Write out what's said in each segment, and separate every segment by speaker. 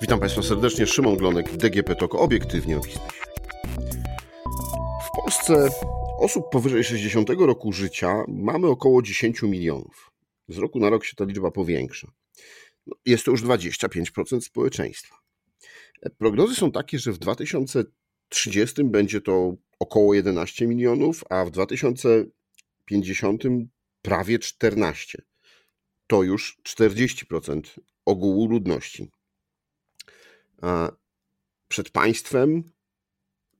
Speaker 1: Witam Państwa serdecznie, Szymon Glonek, DGP TOK, obiektywnie o biznesie. W Polsce osób powyżej 60 roku życia mamy około 10 milionów. Z roku na rok się ta liczba powiększa. No, jest to już 25% społeczeństwa. Prognozy są takie, że w 2030 będzie to około 11 milionów, a w 2050 prawie 14. To już 40% ogółu ludności przed państwem,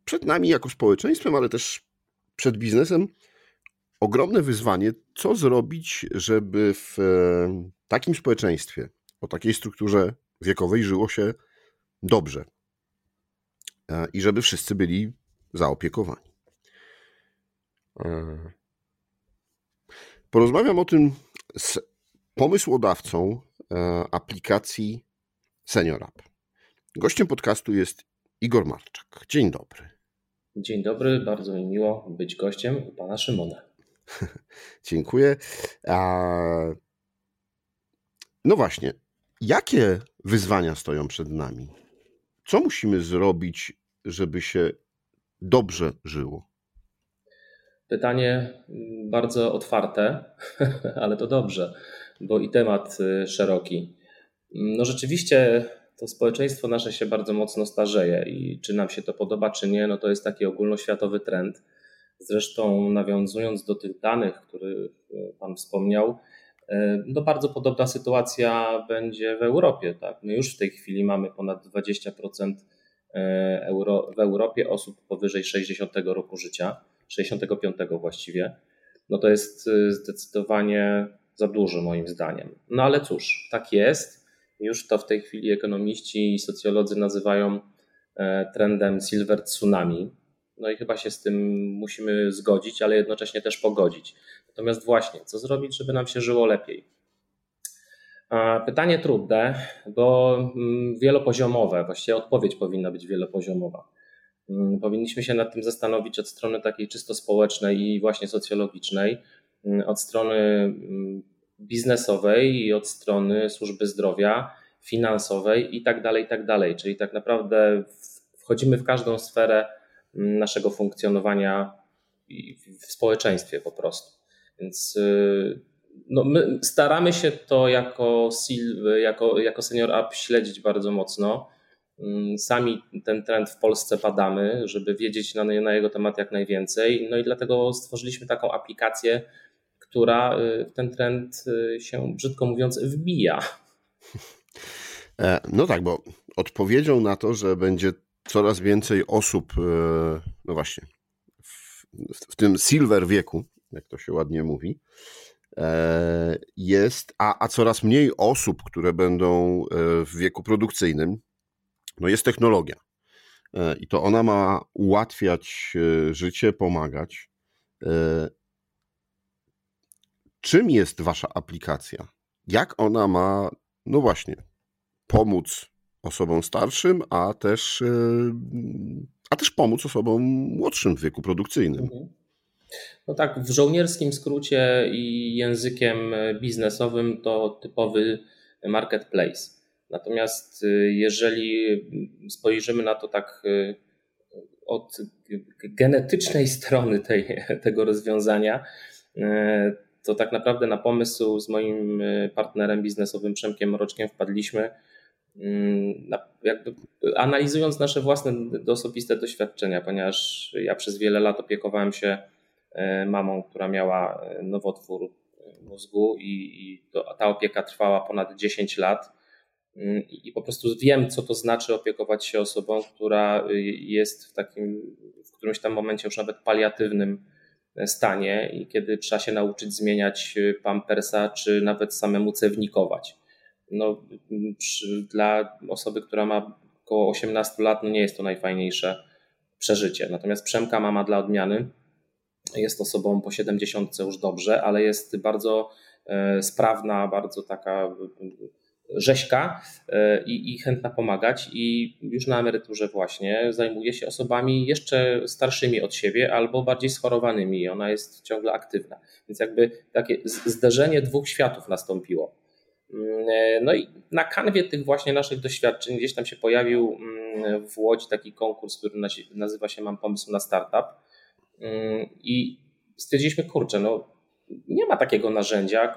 Speaker 1: przed nami jako społeczeństwem, ale też przed biznesem ogromne wyzwanie, co zrobić, żeby w e, takim społeczeństwie, o takiej strukturze wiekowej żyło się dobrze e, i żeby wszyscy byli zaopiekowani. E, porozmawiam o tym z pomysłodawcą aplikacji Senior App. Gościem podcastu jest Igor Marczak. Dzień dobry.
Speaker 2: Dzień dobry, bardzo mi miło być gościem u pana Szymona.
Speaker 1: Dziękuję. No właśnie, jakie wyzwania stoją przed nami? Co musimy zrobić, żeby się dobrze żyło?
Speaker 2: Pytanie bardzo otwarte, ale to dobrze, bo i temat y, szeroki. No rzeczywiście to społeczeństwo nasze się bardzo mocno starzeje i czy nam się to podoba, czy nie, no to jest taki ogólnoświatowy trend. Zresztą nawiązując do tych danych, które Pan wspomniał, e, no bardzo podobna sytuacja będzie w Europie. Tak? My już w tej chwili mamy ponad 20% e, Euro, w Europie osób powyżej 60 roku życia, 65 właściwie. No to jest e, zdecydowanie za dużo moim zdaniem. No ale cóż, tak jest. Już to w tej chwili ekonomiści i socjolodzy nazywają e, trendem silver tsunami. No i chyba się z tym musimy zgodzić, ale jednocześnie też pogodzić. Natomiast właśnie, co zrobić, żeby nam się żyło lepiej? Pytanie trudne, bo mm, wielopoziomowe, właściwie odpowiedź powinna być wielopoziomowa. Mm, powinniśmy się nad tym zastanowić od strony takiej czysto społecznej i właśnie socjologicznej, mm, od strony biznesowej i od strony służby zdrowia, finansowej i tak dalej, i tak dalej. Czyli tak naprawdę wchodzimy w każdą sferę mm, naszego funkcjonowania w społeczeństwie po prostu. Więc y, no my staramy się to jako, jako, jako Senior App śledzić bardzo mocno. Mm, sami ten trend w Polsce badamy, żeby wiedzieć na, na jego temat jak najwięcej. No i dlatego stworzyliśmy taką aplikację, która y, w ten trend y, się, brzydko mówiąc, wbija.
Speaker 1: E, no tak, bo odpowiedzią na to, że będzie coraz więcej osób, e, no właśnie, w, w tym silver wieku, jak to się ładnie mówi, e, jest, a, a coraz mniej osób, które będą w wieku produkcyjnym, no jest technologia. I to ona ma ułatwiać życie, pomagać. Czym jest wasza aplikacja? Jak ona ma, no właśnie, pomóc osobom starszym, a też, e, a też pomóc osobom młodszym w wieku produkcyjnym? Mhm.
Speaker 2: No tak, w żołnierskim skrócie i językiem biznesowym to typowy marketplace. Natomiast e, jeżeli spojrzymy na to tak e, od genetycznej strony tej, tego rozwiązania, to tak naprawdę na pomysł z moim y, partnerem biznesowym Przemkiem Mroczkiem wpadliśmy, mm, jakby analizując nasze własne osobiste doświadczenia, ponieważ ja przez wiele lat opiekowałem się y, mamą, która miała y, nowotwór mózgu i, i to, ta opieka trwała ponad 10 lat. Mm, I po prostu wiem, co to znaczy opiekować się osobą, która jest w takim, w którymś tam momencie już nawet paliatywnym stanie i kiedy trzeba się nauczyć zmieniać y, pampersa, czy nawet samemu cewnikować. No, dla osoby, która ma około 18 lat, no nie jest to najfajniejsze przeżycie. Natomiast Przemka mama dla odmiany jest osobą po 70 już dobrze, ale jest bardzo e, sprawna, bardzo taka rzeźka e, i, i, chętna pomagać i już na emeryturze właśnie zajmuje się osobami jeszcze starszymi od siebie albo bardziej schorowanymi i ona jest ciągle aktywna. Więc jakby takie zderzenie dwóch światów nastąpiło. Mm, no i na kanwie tych właśnie naszych doświadczeń gdzieś tam się pojawił mm, w Łodzi taki konkurs, który nazywa się Mam pomysł na startup. I stwierdziliśmy, kurczę, no nie ma takiego narzędzia,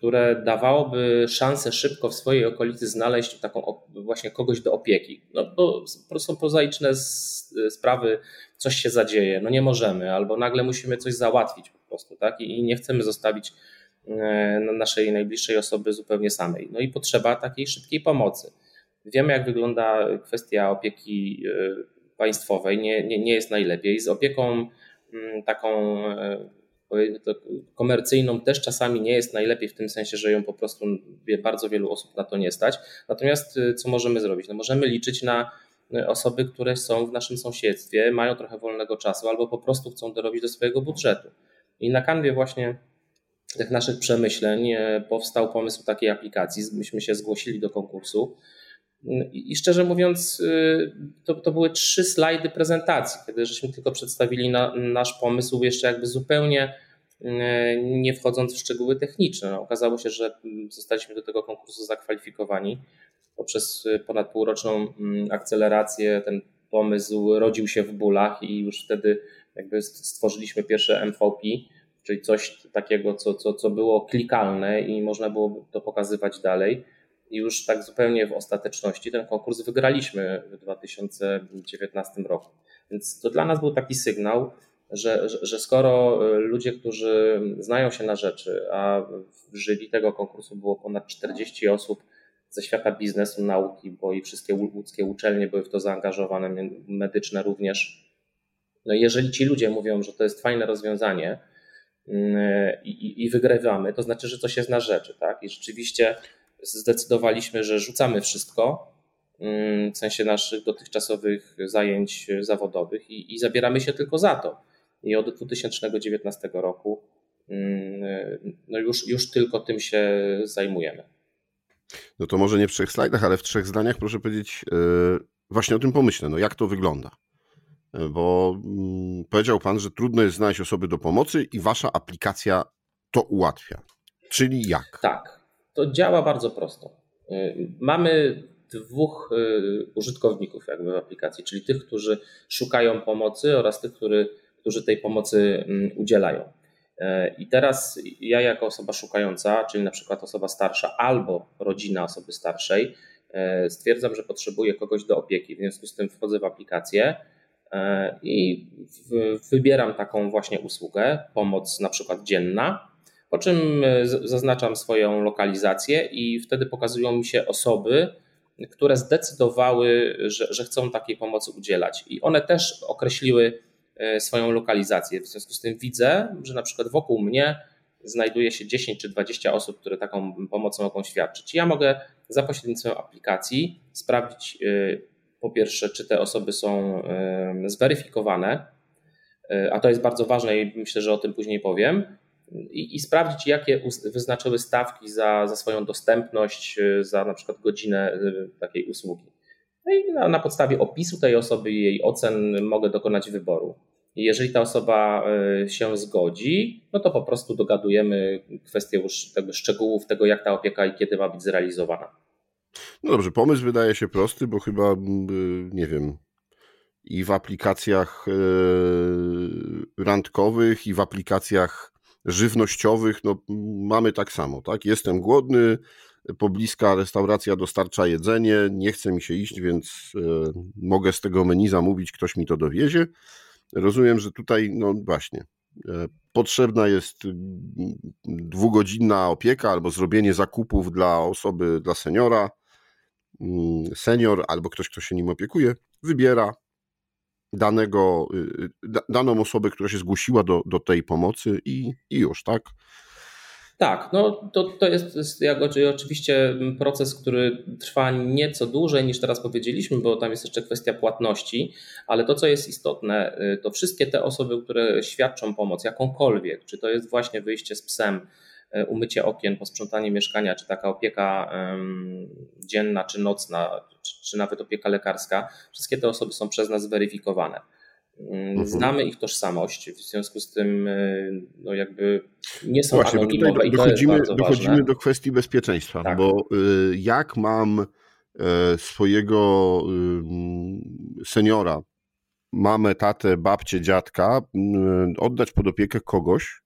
Speaker 2: które dawałoby szansę szybko w swojej okolicy znaleźć taką właśnie kogoś do opieki. No bo prostu prozaiczne sprawy, coś się zadzieje, no nie możemy, albo nagle musimy coś załatwić po prostu, tak? I nie chcemy zostawić e, naszej najbliższej osoby zupełnie samej. No i potrzeba takiej szybkiej pomocy. Wiemy, jak wygląda kwestia opieki e, państwowej, nie, nie, nie jest najlepiej. Z opieką mm, taką e, komercyjną też czasami nie jest najlepiej w tym sensie, że ją po prostu bardzo wielu osób na to nie stać. Natomiast y, co możemy zrobić? No możemy liczyć na y, osoby, które są w naszym sąsiedztwie, mają trochę wolnego czasu albo po prostu chcą dorobić do swojego budżetu. I na kanwie właśnie tych naszych przemyśleń y, powstał pomysł takiej aplikacji. Myśmy się zgłosili do konkursu. I szczerze mówiąc, to, to były trzy slajdy prezentacji, kiedy żeśmy tylko przedstawili na, nasz pomysł, jeszcze jakby zupełnie nie wchodząc w szczegóły techniczne. No, okazało się, że zostaliśmy do tego konkursu zakwalifikowani poprzez ponad półroczną akcelerację. Ten pomysł rodził się w bólach i już wtedy jakby stworzyliśmy pierwsze MVP, czyli coś takiego, co, co, co było klikalne i można było to pokazywać dalej już tak zupełnie w ostateczności ten konkurs wygraliśmy w 2019 roku. Więc to dla nas był taki sygnał, że, że skoro ludzie, którzy znają się na rzeczy, a w jury tego konkursu było ponad 40 osób ze świata biznesu, nauki, bo i wszystkie łódzkie uczelnie były w to zaangażowane, medyczne również. No jeżeli ci ludzie mówią, że to jest fajne rozwiązanie mm, i, i, i wygrywamy, to znaczy, że coś jest na rzeczy. Tak? I rzeczywiście zdecydowaliśmy, że rzucamy wszystko, mm, w sensie naszych dotychczasowych zajęć zawodowych i, i zabieramy się tylko za to. I od 2019 roku mm, no już, już tylko tym się zajmujemy.
Speaker 1: No to może nie w trzech slajdach, ale w trzech zdaniach proszę powiedzieć yy, właśnie o tym pomyśle. No jak to wygląda? Bo yy, powiedział Pan, że trudno jest znaleźć osoby do pomocy i Wasza aplikacja to ułatwia. Czyli jak?
Speaker 2: Tak. To działa bardzo prosto. Y, mamy dwóch y, użytkowników jakby w aplikacji, czyli tych, którzy szukają pomocy oraz tych, który, którzy tej pomocy mm, udzielają. Y, I teraz ja jako osoba szukająca, czyli na przykład osoba starsza albo rodzina osoby starszej, stwierdzam, że potrzebuję kogoś do opieki. W związku z tym wchodzę w aplikację i wybieram taką właśnie usługę, pomoc na przykład dzienna po czym e, zaznaczam swoją lokalizację i wtedy pokazują mi się osoby, które zdecydowały, że, że chcą takiej pomocy udzielać. I one też określiły e, swoją lokalizację. W związku z tym widzę, że na przykład wokół mnie znajduje się 10 czy 20 osób, które taką pomoc mogą świadczyć. Ja mogę za pośrednictwem aplikacji sprawdzić e, po pierwsze, czy te osoby są zweryfikowane, a to jest bardzo ważne i myślę, że o tym później powiem i, i sprawdzić, jakie wyznaczyły stawki za, za swoją dostępność, y, za na przykład godzinę y, takiej usługi. No i na, na podstawie opisu tej osoby i jej ocen mogę dokonać wyboru. Jeżeli ta osoba y, się zgodzi, no to po prostu dogadujemy kwestię już tego szczegółów tego, jak ta opieka i kiedy ma być zrealizowana.
Speaker 1: No dobrze, pomysł wydaje się prosty, bo chyba, nie wiem, i w aplikacjach randkowych, i w aplikacjach żywnościowych, no mamy tak samo, tak? Jestem głodny, pobliska restauracja dostarcza jedzenie, nie chce mi się iść, więc e, mogę z tego menu zamówić, ktoś mi to dowiezie. Rozumiem, że tutaj, no właśnie, e, potrzebna jest dwugodzinna opieka albo zrobienie zakupów dla osoby, dla seniora. Mm, senior albo ktoś, kto się nim opiekuje, wybiera danego, y, y, daną osobę, która się zgłosiła do, do tej pomocy i, i już, tak?
Speaker 2: Tak, no to, to jest jak oczywiście proces, który trwa nieco dłużej niż teraz powiedzieliśmy, bo tam jest jeszcze kwestia płatności, ale to, co jest istotne, y, to wszystkie te osoby, które świadczą pomoc, jakąkolwiek, czy to jest właśnie wyjście z psem, umycie okien, posprzątanie mieszkania, czy taka opieka dzienna, czy nocna, czy, czy nawet opieka lekarska, wszystkie te osoby są przez nas zweryfikowane. Mm, mhm. Znamy ich tożsamość, w związku z tym no jakby nie są Właśnie, anonimowe
Speaker 1: tutaj dochodzimy, dochodzimy do kwestii bezpieczeństwa, tak. bo y, jak mam e, swojego seniora, mamę, tatę, babcię, dziadka oddać pod opiekę kogoś, e,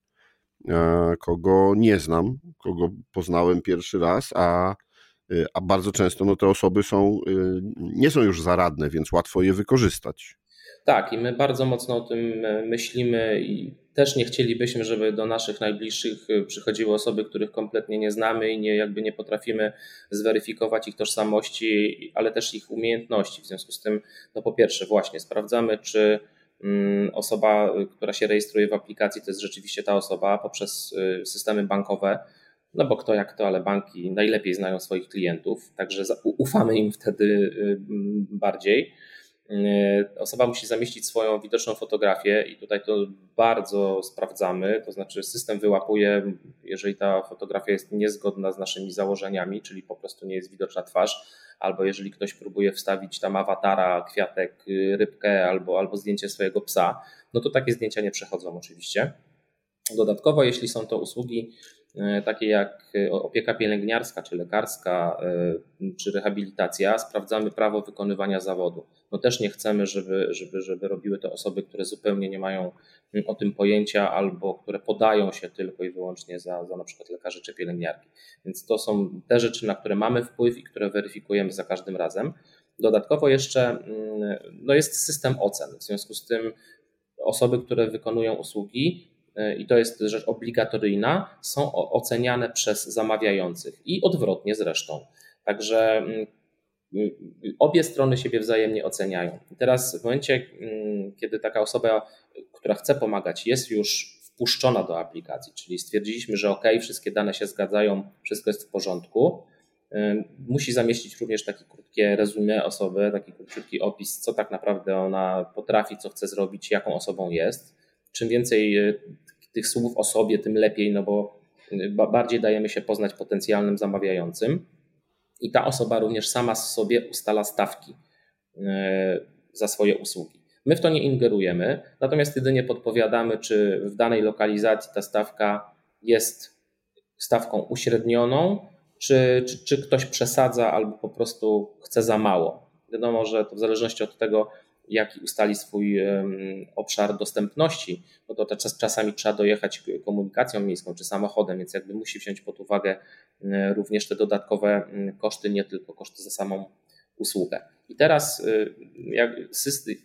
Speaker 1: kogo nie znam, kogo poznałem pierwszy raz, a y, a bardzo często no, te osoby są, y, nie są już zaradne, więc łatwo je wykorzystać.
Speaker 2: Tak, i my bardzo mocno o tym e, myślimy i też nie chcielibyśmy, żeby do naszych najbliższych e, przychodziły osoby, których kompletnie nie znamy i nie, jakby nie potrafimy zweryfikować ich tożsamości, ale też ich umiejętności. W związku z tym, no po pierwsze, właśnie sprawdzamy, czy osoba, która się rejestruje w aplikacji, to jest rzeczywiście ta osoba poprzez e, systemy bankowe. No bo kto jak to, ale banki najlepiej znają swoich klientów, także ufamy im wtedy bardziej. E, osoba musi zamieścić swoją widoczną fotografię i tutaj to bardzo sprawdzamy, to znaczy system wyłapuje, jeżeli ta fotografia jest niezgodna z naszymi założeniami, czyli po prostu nie jest widoczna twarz, albo jeżeli ktoś próbuje wstawić tam awatara, kwiatek, rybkę albo, albo zdjęcie swojego psa, no to takie zdjęcia nie przechodzą oczywiście. Dodatkowo, jeśli są to usługi takie jak e, opieka pielęgniarska, czy lekarska, e, czy rehabilitacja, sprawdzamy prawo wykonywania zawodu. No też nie chcemy, żeby, żeby, żeby robiły to osoby, które zupełnie nie mają mm, o tym pojęcia albo które podają się tylko i wyłącznie za, za na przykład lekarzy czy pielęgniarki. Więc to są te rzeczy, na które mamy wpływ i które weryfikujemy za każdym razem. Dodatkowo jeszcze mm, no jest system ocen. W związku z tym osoby, które wykonują usługi, i to jest rzecz obligatoryjna, są oceniane przez zamawiających i odwrotnie zresztą. Także mm, obie strony siebie wzajemnie oceniają. I teraz w momencie, mm, kiedy taka osoba, która chce pomagać, jest już wpuszczona do aplikacji, czyli stwierdziliśmy, że OK, wszystkie dane się zgadzają, wszystko jest w porządku, musi zamieścić również takie krótkie resume osoby, taki krótki opis, co tak naprawdę ona potrafi, co chce zrobić, jaką osobą jest. Czym więcej e, tych słów o sobie, tym lepiej, no bo y, bardziej dajemy się poznać potencjalnym zamawiającym. I ta osoba również sama sobie ustala stawki y, za swoje usługi. My w to nie ingerujemy, natomiast jedynie podpowiadamy, czy w danej lokalizacji ta stawka jest stawką uśrednioną, czy, czy, czy ktoś przesadza albo po prostu chce za mało. Wiadomo, że to w zależności od tego, jaki ustali swój obszar dostępności, no to, czasami trzeba dojechać komunikacją miejską czy samochodem, więc jakby musi wziąć pod uwagę również te dodatkowe koszty, nie tylko koszty za samą usługę. I teraz y,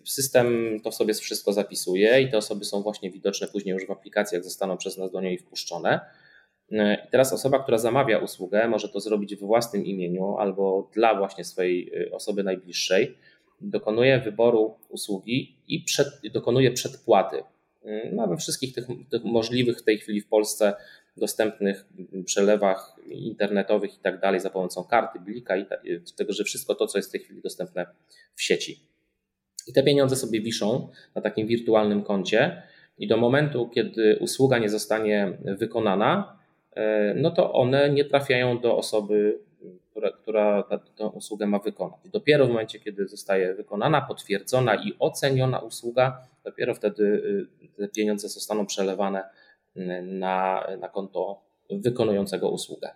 Speaker 2: system to sobie wszystko zapisuje i te osoby są właśnie widoczne później już w aplikacji, jak zostaną przez nas do niej wpuszczone. I teraz osoba, która zamawia usługę, może to zrobić w własnym imieniu albo dla właśnie swojej y, osoby najbliższej dokonuje wyboru usługi i przed, dokonuje przedpłaty. No, we wszystkich tych, tych, możliwych w tej chwili w Polsce dostępnych przelewach internetowych i tak dalej za pomocą karty, blika i tego, że wszystko to, co jest w tej chwili dostępne w sieci. I te pieniądze sobie wiszą na takim wirtualnym koncie i do momentu, kiedy usługa nie zostanie wykonana, e, no to one nie trafiają do osoby która, która tę usługę ma wykonać. Dopiero w momencie, kiedy zostaje wykonana, potwierdzona i oceniona usługa, dopiero wtedy y, te pieniądze zostaną przelewane y, na, na konto wykonującego usługę.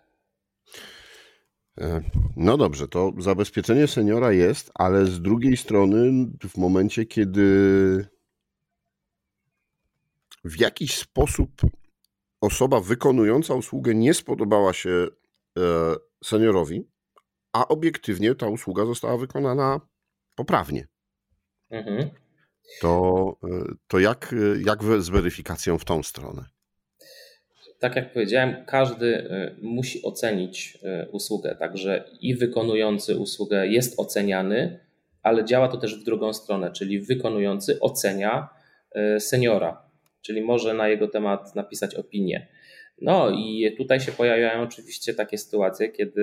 Speaker 1: E, no dobrze, to zabezpieczenie seniora jest, ale z drugiej strony, w momencie, kiedy w jakiś sposób osoba wykonująca usługę nie spodobała się e, seniorowi, a obiektywnie ta usługa została wykonana poprawnie. Mhm. To, e, to jak, jak z weryfikacją w tą stronę?
Speaker 2: Tak jak powiedziałem, każdy e, musi ocenić e, usługę, także i wykonujący usługę jest oceniany, ale działa to też w drugą stronę, czyli wykonujący ocenia seniora, czyli może na jego temat napisać opinię. No i tutaj się pojawiają oczywiście takie sytuacje, kiedy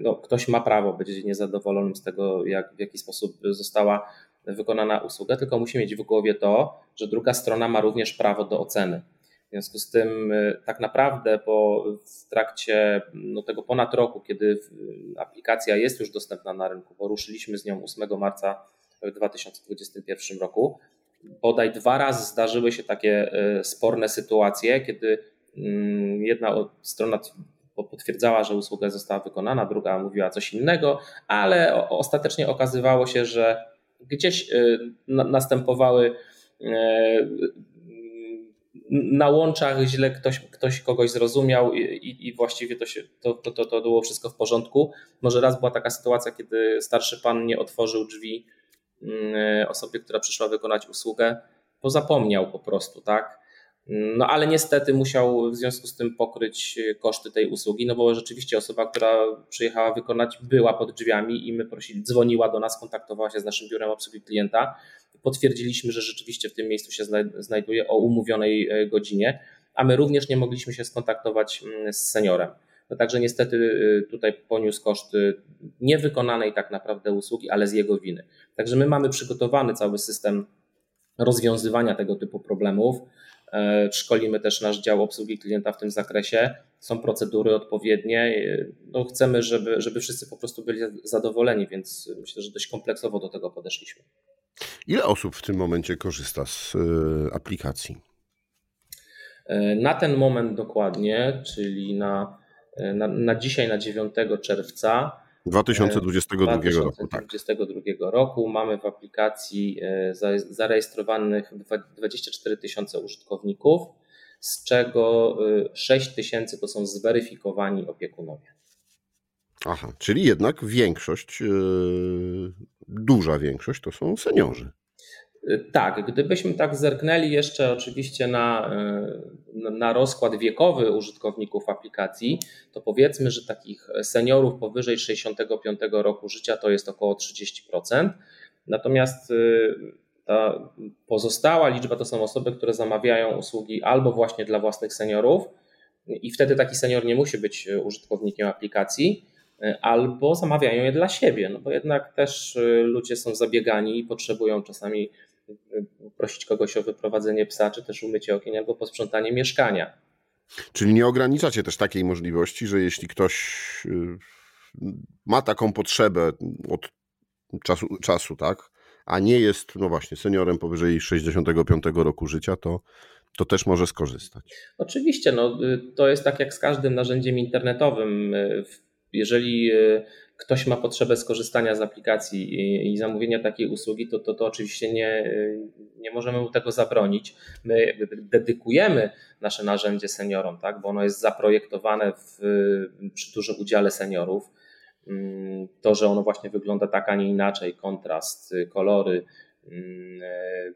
Speaker 2: no, ktoś ma prawo być niezadowolonym z tego, jak, w jaki sposób została wykonana usługa, tylko musi mieć w głowie to, że druga strona ma również prawo do oceny. W związku z tym, y, tak naprawdę, po w trakcie no, tego ponad roku, kiedy aplikacja jest już dostępna na rynku, bo ruszyliśmy z nią 8 marca w 2021 roku, bodaj dwa razy zdarzyły się takie sporne sytuacje, kiedy jedna strona potwierdzała, że usługa została wykonana, druga mówiła coś innego, ale ostatecznie okazywało się, że gdzieś następowały na łączach źle ktoś, ktoś kogoś zrozumiał i, i właściwie to, się, to, to, to było wszystko w porządku. Może raz była taka sytuacja, kiedy starszy pan nie otworzył drzwi mm, osobie, która przyszła wykonać usługę, bo zapomniał po prostu, tak? No ale niestety musiał w związku z tym pokryć koszty tej usługi, no bo rzeczywiście osoba, która przyjechała wykonać, była pod drzwiami i my prosili, dzwoniła do nas, kontaktowała się z naszym biurem obsługi klienta potwierdziliśmy, że rzeczywiście w tym miejscu się znajduje o umówionej e, godzinie, a my również nie mogliśmy się skontaktować mm, z seniorem. No także niestety e, tutaj poniósł koszty niewykonanej tak naprawdę usługi, ale z jego winy. Także my mamy przygotowany cały system rozwiązywania tego typu problemów. E, szkolimy też nasz dział obsługi klienta w tym zakresie. Są procedury odpowiednie. No chcemy, żeby, żeby wszyscy po prostu byli zadowoleni, więc myślę, że dość kompleksowo do tego podeszliśmy.
Speaker 1: Ile osób w tym momencie korzysta z e, aplikacji?
Speaker 2: E, na ten moment dokładnie, czyli na, e, na, na dzisiaj, na 9 czerwca
Speaker 1: 2022 roku.
Speaker 2: 2022 tak. roku mamy w aplikacji zarejestrowanych 24 tysiące użytkowników, z czego 6 tysięcy to są zweryfikowani opiekunowie.
Speaker 1: Aha, czyli jednak większość, yy, duża większość to są seniorzy.
Speaker 2: Y, tak, gdybyśmy tak zerknęli jeszcze oczywiście na, y, na rozkład wiekowy użytkowników aplikacji, to powiedzmy, że takich seniorów powyżej 65 roku życia to jest około 30%. Natomiast y, ta pozostała liczba to są osoby, które zamawiają usługi albo właśnie dla własnych seniorów, i wtedy taki senior nie musi być użytkownikiem aplikacji, albo zamawiają je dla siebie, no bo jednak też ludzie są zabiegani i potrzebują czasami prosić kogoś o wyprowadzenie psa, czy też umycie okien albo posprzątanie mieszkania.
Speaker 1: Czyli nie ograniczacie też takiej możliwości, że jeśli ktoś y, ma taką potrzebę od czasu, czasu tak, a nie jest, no właśnie, seniorem powyżej 65 roku życia, to, to też może skorzystać.
Speaker 2: Oczywiście, no, y, to jest tak jak z każdym narzędziem internetowym. Y, jeżeli ktoś ma potrzebę skorzystania z aplikacji i, i zamówienia takiej usługi, to, to, to oczywiście nie, nie możemy mu tego zabronić. My dedykujemy nasze narzędzie seniorom, tak, bo ono jest zaprojektowane w, przy dużym udziale seniorów. Mm, to, że ono właśnie wygląda tak, a nie inaczej, kontrast, kolory,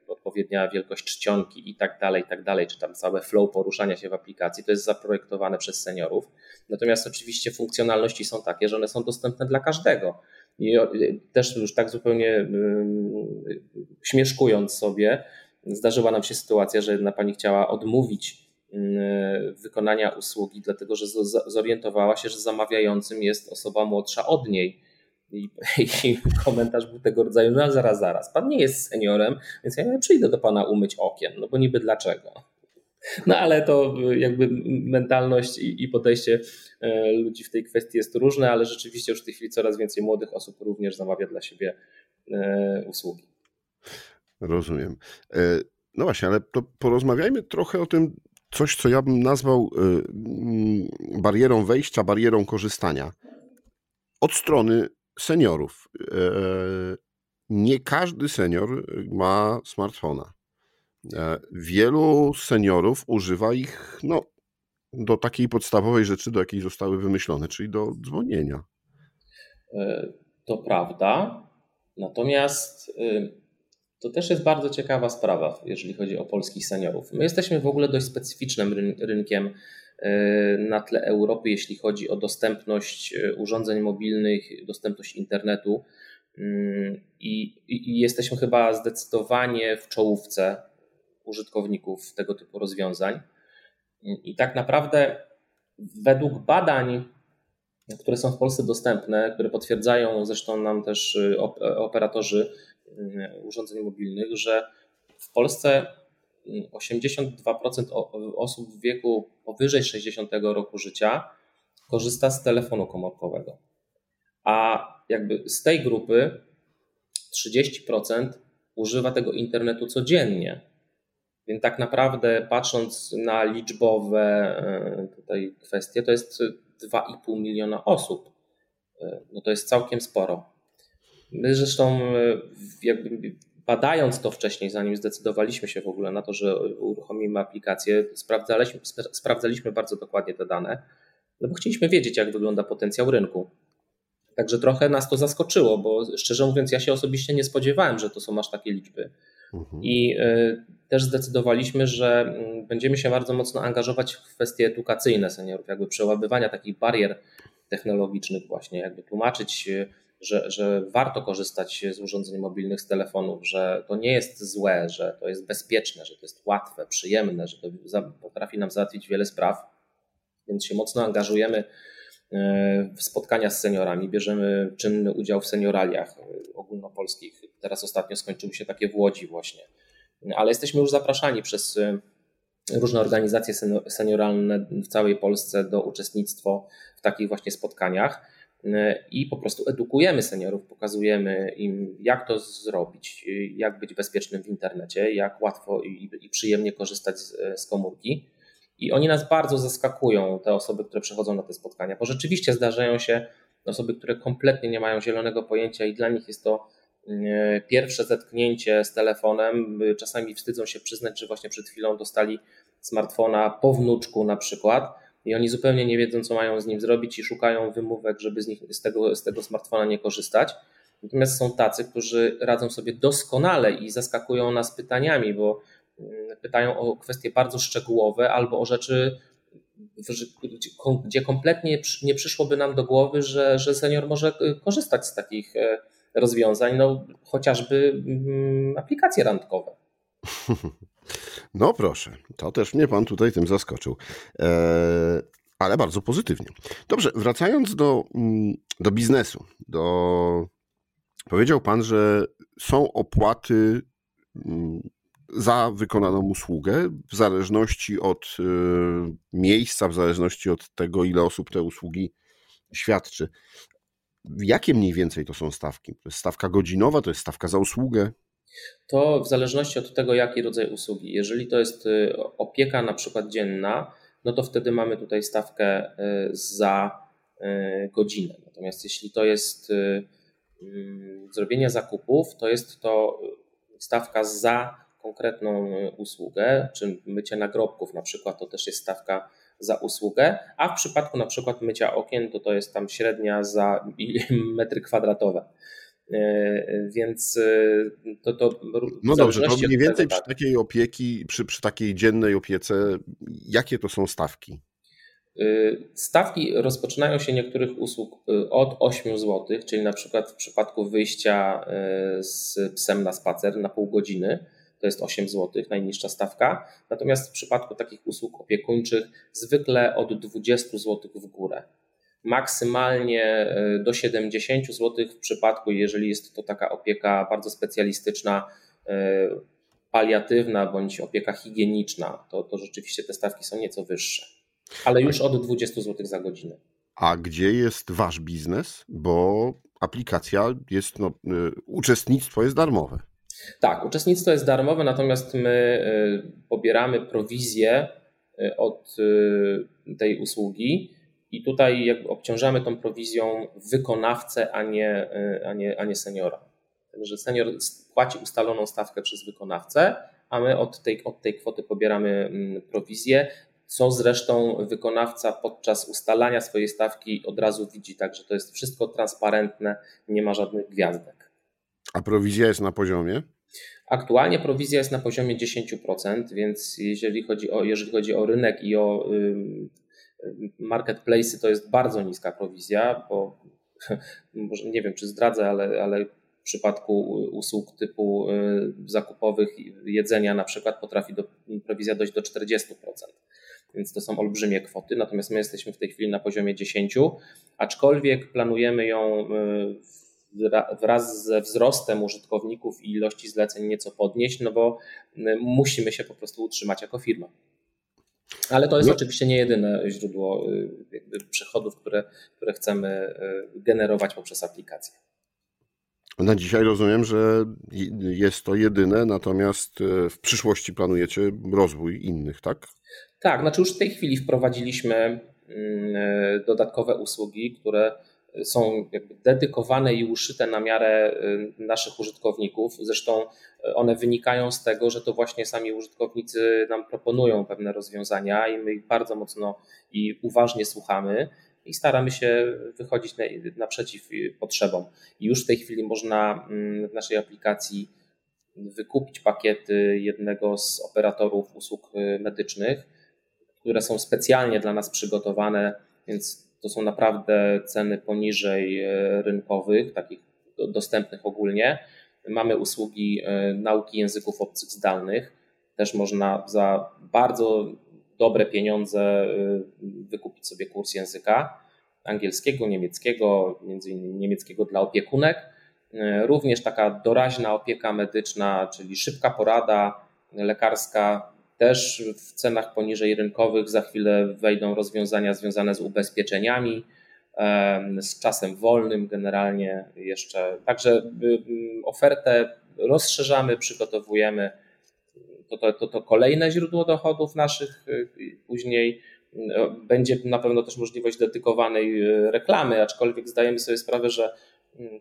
Speaker 2: odpowiednia wielkość czcionki i tak dalej, i tak dalej, czy tam całe flow poruszania się w aplikacji, to jest zaprojektowane przez seniorów. Natomiast oczywiście funkcjonalności są takie, że one są dostępne dla każdego. I też już tak zupełnie mm, śmieszkując sobie, zdarzyła nam się sytuacja, że jedna pani chciała odmówić mm, wykonania usługi, dlatego że zorientowała się, że zamawiającym jest osoba młodsza od niej i, I, komentarz był tego rodzaju, no zaraz, zaraz, pan nie jest seniorem, więc ja nie przyjdę do pana umyć okien, no bo niby dlaczego. No ale to jakby mentalność i, i podejście e, ludzi w tej kwestii jest różne, ale rzeczywiście już w tej chwili coraz więcej młodych osób również zamawia dla siebie e, usługi.
Speaker 1: Rozumiem. E, no właśnie, ale to porozmawiajmy trochę o tym, coś co ja bym nazwał barierą wejścia, barierą korzystania. Od strony seniorów. E, nie każdy senior ma smartfona. E, wielu seniorów używa ich no, do takiej podstawowej rzeczy, do jakiej zostały wymyślone, czyli do dzwonienia.
Speaker 2: E, to prawda. Natomiast to też jest bardzo ciekawa sprawa, jeżeli chodzi o polskich seniorów. My jesteśmy w ogóle dość specyficznym rynkiem na tle Europy, jeśli chodzi o dostępność e, urządzeń mobilnych, dostępność internetu. Mm, I, i, jesteśmy chyba zdecydowanie w czołówce użytkowników tego typu rozwiązań. I tak naprawdę, według badań, które są w Polsce dostępne, które potwierdzają zresztą nam też e, operatorzy mm, urządzeń mobilnych, że w Polsce 82% osób w wieku powyżej 60 roku życia korzysta z telefonu komórkowego. A jakby z tej grupy 30% używa tego internetu codziennie. Więc tak naprawdę patrząc na liczbowe e, tutaj kwestie, to jest 2,5 miliona osób. E, no to jest całkiem sporo. My zresztą jakby badając to wcześniej, zanim zdecydowaliśmy się w ogóle na to, że uruchomimy aplikację, sprawdzaliśmy, sprawdzaliśmy bardzo dokładnie te dane, no bo chcieliśmy wiedzieć, jak wygląda potencjał rynku. Także trochę nas to zaskoczyło, bo szczerze mówiąc, ja się osobiście nie spodziewałem, że to są aż takie liczby. Mhm. I y, też zdecydowaliśmy, że mm, będziemy się bardzo mocno angażować w kwestie edukacyjne seniorów, jakby przełabywania takich barier technologicznych, właśnie, jakby tłumaczyć, y, że, że warto korzystać z urządzeń mobilnych, z telefonów, że to nie jest złe, że to jest bezpieczne, że to jest łatwe, przyjemne, że to potrafi nam załatwić wiele spraw. Więc się mocno angażujemy E, w spotkania z seniorami, bierzemy czynny udział w senioraliach ogólnopolskich. Teraz ostatnio skończyły się takie w Łodzi właśnie. Ale jesteśmy już zapraszani przez e, różne organizacje senioralne w całej Polsce do uczestnictwa w takich właśnie spotkaniach e, i po prostu edukujemy seniorów, pokazujemy im, jak to zrobić, jak być bezpiecznym w internecie, jak łatwo i, przyjemnie korzystać z, z komórki. I oni nas bardzo zaskakują, te osoby, które przychodzą na te spotkania, bo rzeczywiście zdarzają się osoby, które kompletnie nie mają zielonego pojęcia i dla nich jest to mm, pierwsze zetknięcie z telefonem. Czasami wstydzą się przyznać, że właśnie przed chwilą dostali smartfona po wnuczku na przykład i oni zupełnie nie wiedzą, co mają z nim zrobić i szukają wymówek, żeby z, nich, z, tego, z tego smartfona nie korzystać. Natomiast są tacy, którzy radzą sobie doskonale i zaskakują nas pytaniami, bo Mm, pytają o kwestie bardzo szczegółowe albo o rzeczy, gdzie kompletnie nie przyszłoby nam do głowy, że, że senior może y, korzystać z takich e, rozwiązań, no chociażby mm, aplikacje randkowe.
Speaker 1: No proszę, to też mnie pan tutaj tym zaskoczył. E, ale bardzo pozytywnie. Dobrze, wracając do, mm, do biznesu, do... powiedział pan, że są opłaty za wykonaną usługę, w zależności od y, miejsca, w zależności od tego, ile osób te usługi świadczy. Jakie mniej więcej to są stawki? To jest stawka godzinowa, to jest stawka za usługę?
Speaker 2: To w zależności od tego, jaki rodzaj usługi. Jeżeli to jest y, opieka na przykład dzienna, no to wtedy mamy tutaj stawkę y, za godzinę. Natomiast jeśli to jest mm, zrobienie zakupów, to jest to stawka za konkretną usługę, czy mycie nagrobków na przykład, to też jest stawka za usługę, a w przypadku na przykład mycia okien, to to jest tam średnia za metry kwadratowe. E, więc e, to, to
Speaker 1: No dobrze, to mniej więcej tego, przy tak. takiej opieki, przy, przy takiej dziennej opiece, jakie to są stawki?
Speaker 2: Stawki rozpoczynają się niektórych usług od 8 zł, czyli na przykład w przypadku wyjścia z psem na spacer na pół godziny, to jest 8 zł, najniższa stawka. Natomiast w przypadku takich usług opiekuńczych zwykle od 20 zł w górę. Maksymalnie e, do 70 zł w przypadku, jeżeli jest to taka opieka bardzo specjalistyczna, e, paliatywna bądź opieka higieniczna, to, to rzeczywiście te stawki są nieco wyższe. Ale już od 20 zł za godzinę.
Speaker 1: A gdzie jest wasz biznes? Bo aplikacja jest, no, e, uczestnictwo jest darmowe.
Speaker 2: Tak, uczestnictwo jest darmowe, natomiast my y, pobieramy prowizję y, od y, tej usługi i tutaj jakby obciążamy tą prowizją wykonawcę, a nie, a nie, a nie seniora. Także senior płaci ustaloną stawkę przez wykonawcę, a my od tej, od tej kwoty pobieramy mm, prowizję, co zresztą wykonawca podczas ustalania swojej stawki od razu widzi, także to jest wszystko transparentne, nie ma żadnych gwiazdek.
Speaker 1: A prowizja jest na poziomie?
Speaker 2: Aktualnie prowizja jest na poziomie 10%, więc jeżeli chodzi o, jeżeli chodzi o rynek i o marketplace, to jest bardzo niska prowizja, bo może nie wiem, czy zdradzę, ale, ale w przypadku usług typu y, zakupowych jedzenia na przykład potrafi do, prowizja dojść do 40%. Więc to są olbrzymie kwoty, natomiast my jesteśmy w tej chwili na poziomie 10, aczkolwiek planujemy ją y, wraz ze wzrostem użytkowników i ilości zleceń nieco podnieść, no bo musimy się po prostu utrzymać jako firma. Ale to jest no. oczywiście nie jedyne źródło y, przychodów, które, które chcemy y, generować poprzez aplikację.
Speaker 1: Na dzisiaj rozumiem, że jest to jedyne, natomiast e, w przyszłości planujecie rozwój innych, tak?
Speaker 2: Tak, znaczy już w tej chwili wprowadziliśmy mm, dodatkowe usługi, które są dedykowane i uszyte na miarę e, naszych użytkowników. Zresztą one wynikają z tego, że to właśnie sami użytkownicy nam proponują pewne rozwiązania i my ich bardzo mocno i uważnie słuchamy i staramy się wychodzić naprzeciw potrzebom. I już w tej chwili można mm, w naszej aplikacji wykupić pakiety jednego z operatorów usług y, medycznych, które są specjalnie dla nas przygotowane, więc to są naprawdę ceny poniżej y, rynkowych, takich dostępnych ogólnie. Mamy usługi y, nauki języków obcych zdalnych. Też można za bardzo dobre pieniądze y, wykupić sobie kurs języka angielskiego, niemieckiego, między innymi niemieckiego dla opiekunek. Również taka doraźna opieka medyczna, czyli szybka porada lekarska, też w cenach poniżej rynkowych. Za chwilę wejdą rozwiązania związane z ubezpieczeniami, z czasem wolnym generalnie jeszcze. Także ofertę rozszerzamy, przygotowujemy to, to, to, to kolejne źródło dochodów naszych. Y, później będzie na pewno też możliwość dedykowanej y, reklamy, aczkolwiek zdajemy sobie sprawę, że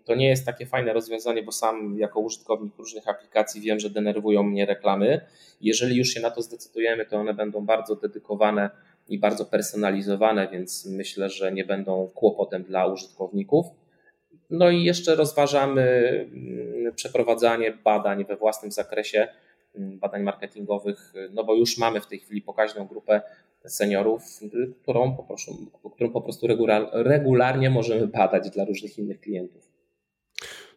Speaker 2: to nie jest takie fajne rozwiązanie, bo sam jako użytkownik różnych aplikacji wiem, że denerwują mnie reklamy. Jeżeli już się na to zdecydujemy, to one będą bardzo dedykowane i bardzo personalizowane, więc myślę, że nie będą kłopotem dla użytkowników. No i jeszcze rozważamy mm, przeprowadzanie badań we własnym zakresie badań marketingowych, no bo już mamy w tej chwili pokaźną grupę seniorów, którą po prostu, którą po prostu regularnie możemy badać dla różnych innych klientów.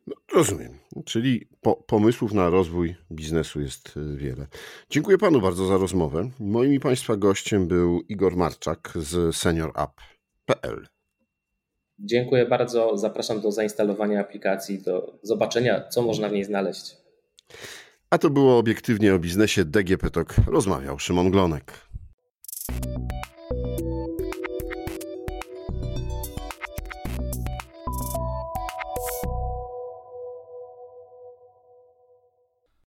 Speaker 1: No, rozumiem. Czyli po, pomysłów na rozwój biznesu jest y, wiele. Dziękuję panu bardzo za rozmowę. Moim i państwa gościem był Igor Marczak z SeniorUp.pl.
Speaker 2: Dziękuję bardzo. Zapraszam do zainstalowania aplikacji, do zobaczenia, co można w niej znaleźć.
Speaker 1: A to było obiektywnie o biznesie DGP Talk. Rozmawiał Szymon Glonek.